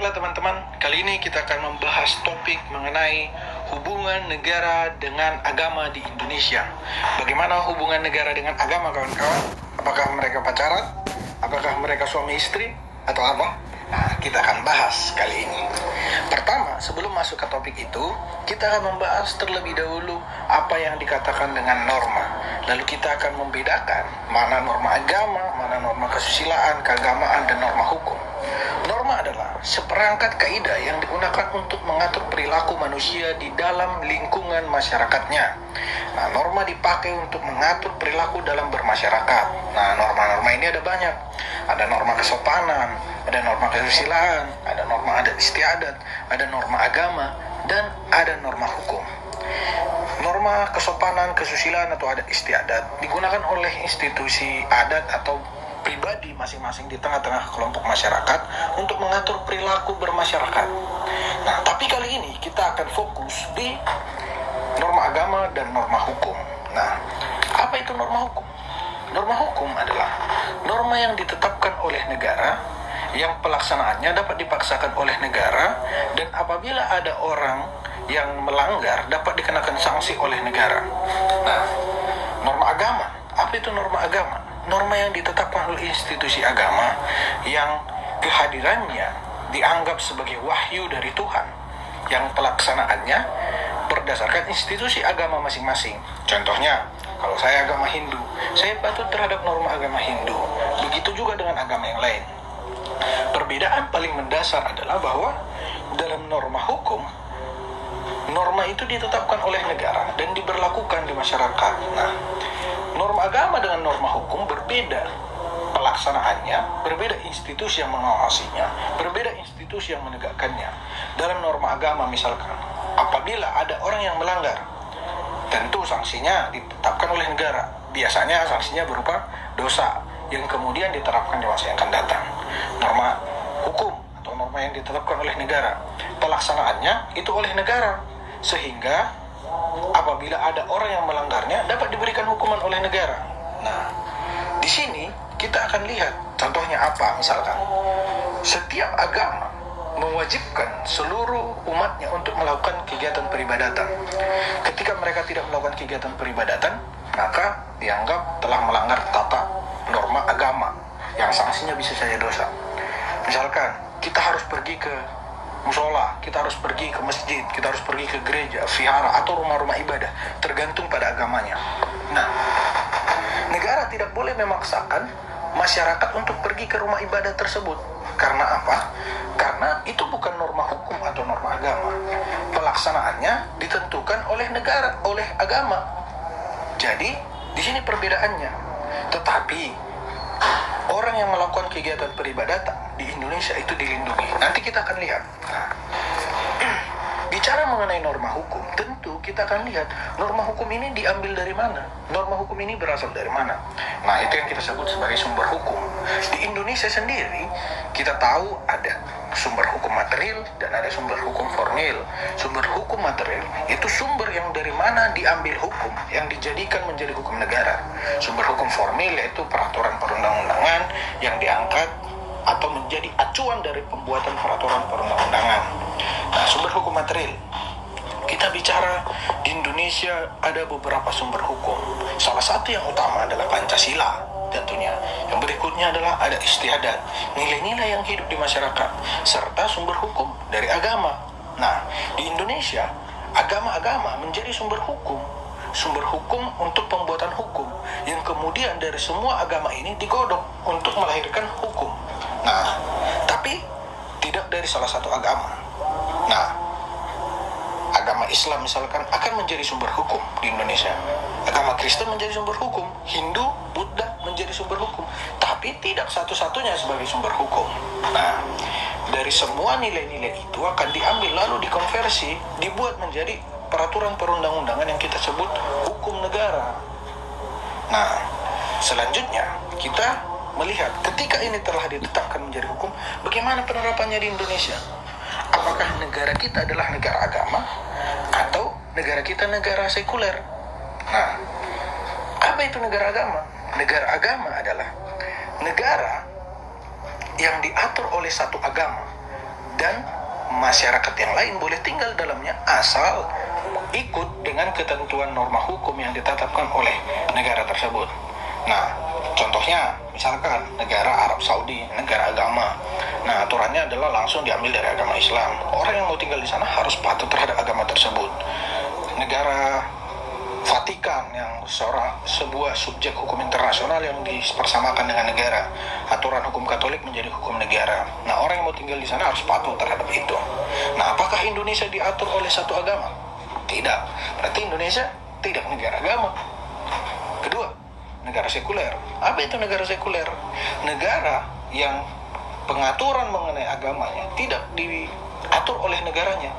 Baiklah teman-teman, kali ini kita akan membahas topik mengenai hubungan negara dengan agama di Indonesia. Bagaimana hubungan negara dengan agama kawan-kawan? Apakah mereka pacaran? Apakah mereka suami istri? Atau apa? Nah, kita akan bahas kali ini. Pertama, sebelum masuk ke topik itu, kita akan membahas terlebih dahulu apa yang dikatakan dengan norma. Lalu kita akan membedakan mana norma agama, mana norma kesusilaan, keagamaan, dan norma hukum. Seperangkat kaidah yang digunakan untuk mengatur perilaku manusia di dalam lingkungan masyarakatnya. Nah, norma dipakai untuk mengatur perilaku dalam bermasyarakat. Nah, norma-norma ini ada banyak. Ada norma kesopanan, ada norma kesusilaan, ada norma adat istiadat, ada norma agama, dan ada norma hukum. Norma kesopanan, kesusilaan atau adat istiadat digunakan oleh institusi adat atau pribadi masing-masing di tengah-tengah kelompok masyarakat untuk mengatur perilaku bermasyarakat. Nah, tapi kali ini kita akan fokus di norma agama dan norma hukum. Nah, apa itu norma hukum? Norma hukum adalah norma yang ditetapkan oleh negara yang pelaksanaannya dapat dipaksakan oleh negara dan apabila ada orang yang melanggar dapat dikenakan sanksi oleh negara. Nah, norma agama, apa itu norma agama? Norma yang ditetapkan oleh institusi agama yang kehadirannya dianggap sebagai wahyu dari Tuhan yang pelaksanaannya berdasarkan institusi agama masing-masing. Contohnya, kalau saya agama Hindu, saya patuh terhadap norma agama Hindu. Begitu juga dengan agama yang lain. Perbedaan paling mendasar adalah bahwa dalam norma hukum, norma itu ditetapkan oleh negara dan diberlakukan di masyarakat. Nah, norma agama dengan norma hukum berbeda pelaksanaannya, berbeda institusi yang mengawasinya, berbeda institusi yang menegakkannya. Dalam norma agama misalkan, apabila ada orang yang melanggar, tentu sanksinya ditetapkan oleh negara. Biasanya sanksinya berupa dosa yang kemudian diterapkan di masa yang akan datang. Norma hukum atau norma yang ditetapkan oleh negara, pelaksanaannya itu oleh negara. Sehingga apabila ada orang yang melanggarnya dapat diberikan hukuman oleh negara. Nah, di sini kita akan lihat contohnya apa misalkan. Setiap agama mewajibkan seluruh umatnya untuk melakukan kegiatan peribadatan. Ketika mereka tidak melakukan kegiatan peribadatan, maka dianggap telah melanggar tata norma agama yang sanksinya bisa saja dosa. Misalkan kita harus pergi ke musola, kita harus pergi ke masjid, kita harus pergi ke gereja, vihara atau rumah-rumah ibadah, tergantung pada agamanya. Nah, negara tidak boleh memaksakan masyarakat untuk pergi ke rumah ibadah tersebut. Karena apa? Karena itu bukan norma hukum atau norma agama. Pelaksanaannya ditentukan oleh negara, oleh agama. Jadi, di sini perbedaannya. Tetapi orang yang melakukan kegiatan peribadatan di Indonesia itu dilindungi. Nanti kita akan lihat. Nah, bicara mengenai norma hukum, tentu kita akan lihat norma hukum ini diambil dari mana. Norma hukum ini berasal dari mana. Nah, itu yang kita sebut sebagai sumber hukum. Di Indonesia sendiri, kita tahu ada sumber hukum material dan ada sumber hukum formil. Sumber hukum material itu sumber yang dari mana diambil hukum yang dijadikan menjadi hukum negara. Sumber hukum formil yaitu peraturan perundang-undangan yang diangkat atau menjadi acuan dari pembuatan peraturan perundang-undangan. Nah, sumber hukum material. Kita bicara di Indonesia ada beberapa sumber hukum. Salah satu yang utama adalah Pancasila tentunya. Yang berikutnya adalah ada istiadat, nilai-nilai yang hidup di masyarakat, serta sumber hukum dari agama. Nah, di Indonesia, agama-agama menjadi sumber hukum. Sumber hukum untuk pembuatan hukum yang kemudian dari semua agama ini digodok untuk melahirkan hukum. Nah, tapi tidak dari salah satu agama. Nah, agama Islam misalkan akan menjadi sumber hukum di Indonesia. Agama Kristen menjadi sumber hukum, Hindu, Buddha tapi tidak satu-satunya sebagai sumber hukum. Nah, dari semua nilai-nilai itu akan diambil lalu dikonversi, dibuat menjadi peraturan perundang-undangan yang kita sebut hukum negara. Nah, selanjutnya kita melihat ketika ini telah ditetapkan menjadi hukum, bagaimana penerapannya di Indonesia? Apakah negara kita adalah negara agama atau negara kita negara sekuler? Nah, apa itu negara agama? Negara agama adalah negara yang diatur oleh satu agama dan masyarakat yang lain boleh tinggal dalamnya asal ikut dengan ketentuan norma hukum yang ditetapkan oleh negara tersebut. Nah, contohnya misalkan negara Arab Saudi, negara agama. Nah, aturannya adalah langsung diambil dari agama Islam. Orang yang mau tinggal di sana harus patuh terhadap agama tersebut. Negara Vatikan yang seorang sebuah subjek hukum internasional yang dipersamakan dengan negara. Aturan hukum Katolik menjadi hukum negara. Nah, orang yang mau tinggal di sana harus patuh terhadap itu. Nah, apakah Indonesia diatur oleh satu agama? Tidak. Berarti Indonesia tidak negara agama. Kedua, negara sekuler. Apa itu negara sekuler? Negara yang pengaturan mengenai agamanya tidak diatur oleh negaranya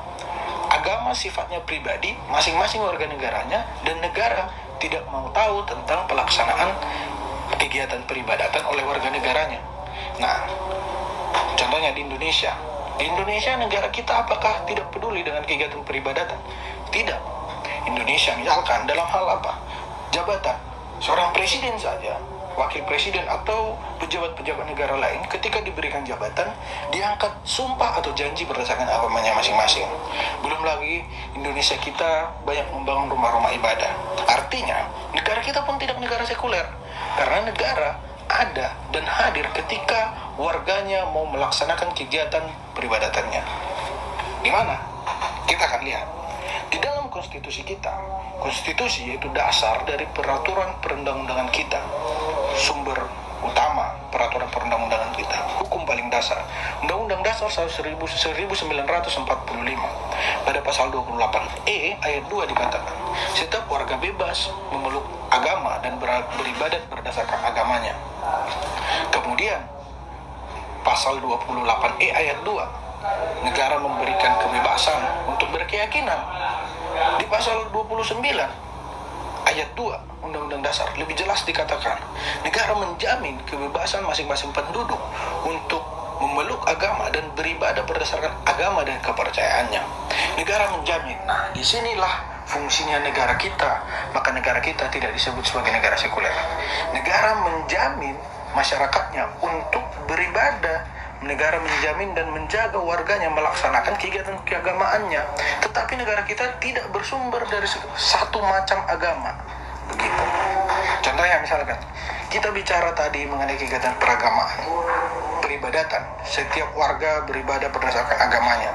agama sifatnya pribadi masing-masing warga negaranya dan negara tidak mau tahu tentang pelaksanaan kegiatan peribadatan oleh warga negaranya. Nah, contohnya di Indonesia. Di Indonesia negara kita apakah tidak peduli dengan kegiatan peribadatan? Tidak. Indonesia misalkan dalam hal apa? Jabatan. Seorang presiden saja wakil presiden atau pejabat-pejabat negara lain ketika diberikan jabatan diangkat sumpah atau janji berdasarkan agamanya masing-masing. Belum lagi Indonesia kita banyak membangun rumah-rumah ibadah. Artinya negara kita pun tidak negara sekuler karena negara ada dan hadir ketika warganya mau melaksanakan kegiatan peribadatannya. Di mana? Kita akan lihat. Di dalam konstitusi kita, konstitusi yaitu dasar dari peraturan perundang-undangan kita sumber utama peraturan perundang-undangan kita. Hukum paling dasar. Undang-Undang Dasar 1945 pada pasal 28E ayat 2 dikatakan setiap warga bebas memeluk agama dan beribadat berdasarkan agamanya. Kemudian pasal 28E ayat 2 negara memberikan kebebasan untuk berkeyakinan. Di pasal 29 ayat 2 Undang-Undang Dasar lebih jelas dikatakan negara menjamin kebebasan masing-masing penduduk untuk memeluk agama dan beribadah berdasarkan agama dan kepercayaannya. Negara menjamin. Nah, di sinilah fungsinya negara kita. Maka negara kita tidak disebut sebagai negara sekuler. Negara menjamin masyarakatnya untuk beribadah negara menjamin dan menjaga warganya melaksanakan kegiatan keagamaannya. Tetapi negara kita tidak bersumber dari satu macam agama. Begitu. Contohnya misalkan kita bicara tadi mengenai kegiatan peragamaan peribadatan. Setiap warga beribadah berdasarkan agamanya.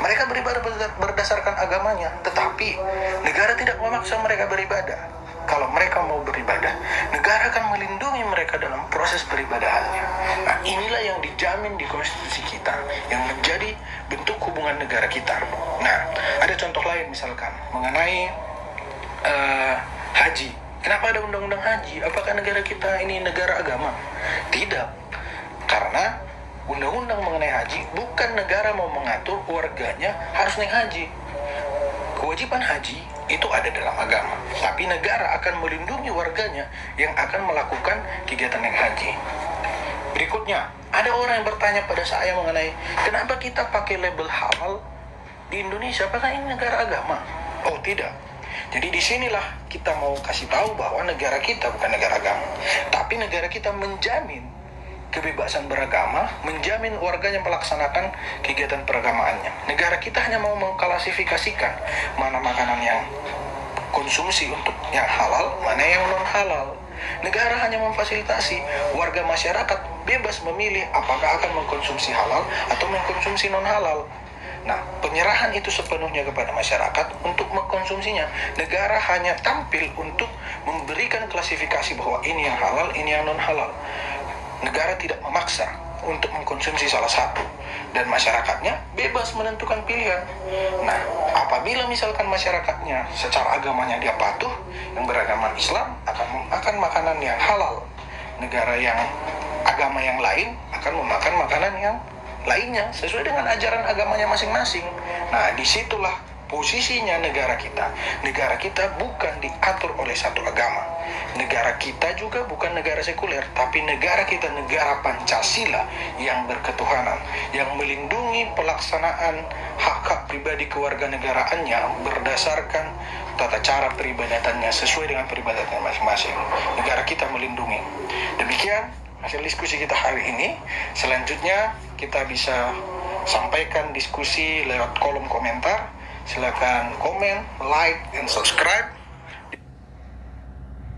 Mereka beribadah berdasarkan agamanya tetapi negara tidak memaksa mereka beribadah kalau mereka mau beribadah, negara akan melindungi mereka dalam proses peribadahannya. Nah, inilah yang dijamin di konstitusi kita, yang menjadi bentuk hubungan negara kita. Nah, ada contoh lain misalkan mengenai uh, haji. Kenapa ada undang-undang haji? Apakah negara kita ini negara agama? Tidak. Karena undang-undang mengenai haji bukan negara mau mengatur warganya harus naik haji. Kewajiban haji itu ada dalam agama. Tapi negara akan melindungi warganya yang akan melakukan kegiatan naik haji. Berikutnya, ada orang yang bertanya pada saya mengenai kenapa kita pakai label halal di Indonesia? Apakah ini negara agama? Oh tidak, jadi di sinilah kita mau kasih tahu bahwa negara kita bukan negara agama, tapi negara kita menjamin kebebasan beragama, menjamin warganya melaksanakan kegiatan peragamaannya. Negara kita hanya mau mengklasifikasikan mana makanan yang konsumsi untuk yang halal, mana yang non halal. Negara hanya memfasilitasi warga masyarakat bebas memilih apakah akan mengkonsumsi halal atau mengkonsumsi non halal. Nah, penyerahan itu sepenuhnya kepada masyarakat untuk mengkonsumsinya. Negara hanya tampil untuk memberikan klasifikasi bahwa ini yang halal, ini yang non halal. Negara tidak memaksa untuk mengkonsumsi salah satu dan masyarakatnya bebas menentukan pilihan. Nah, apabila misalkan masyarakatnya secara agamanya dia patuh, yang beragama Islam akan memakan makanan yang halal. Negara yang agama yang lain akan memakan makanan yang lainnya sesuai dengan ajaran agamanya masing-masing. Nah, di situlah posisinya negara kita. Negara kita bukan diatur oleh satu agama. Negara kita juga bukan negara sekuler, tapi negara kita negara Pancasila yang berketuhanan, yang melindungi pelaksanaan hak-hak pribadi kewarganegaraannya berdasarkan tata cara peribadatannya sesuai dengan peribadatannya masing-masing. Negara kita melindungi. Demikian hasil diskusi kita hari ini. Selanjutnya kita bisa sampaikan diskusi lewat kolom komentar. Silakan komen, like, dan subscribe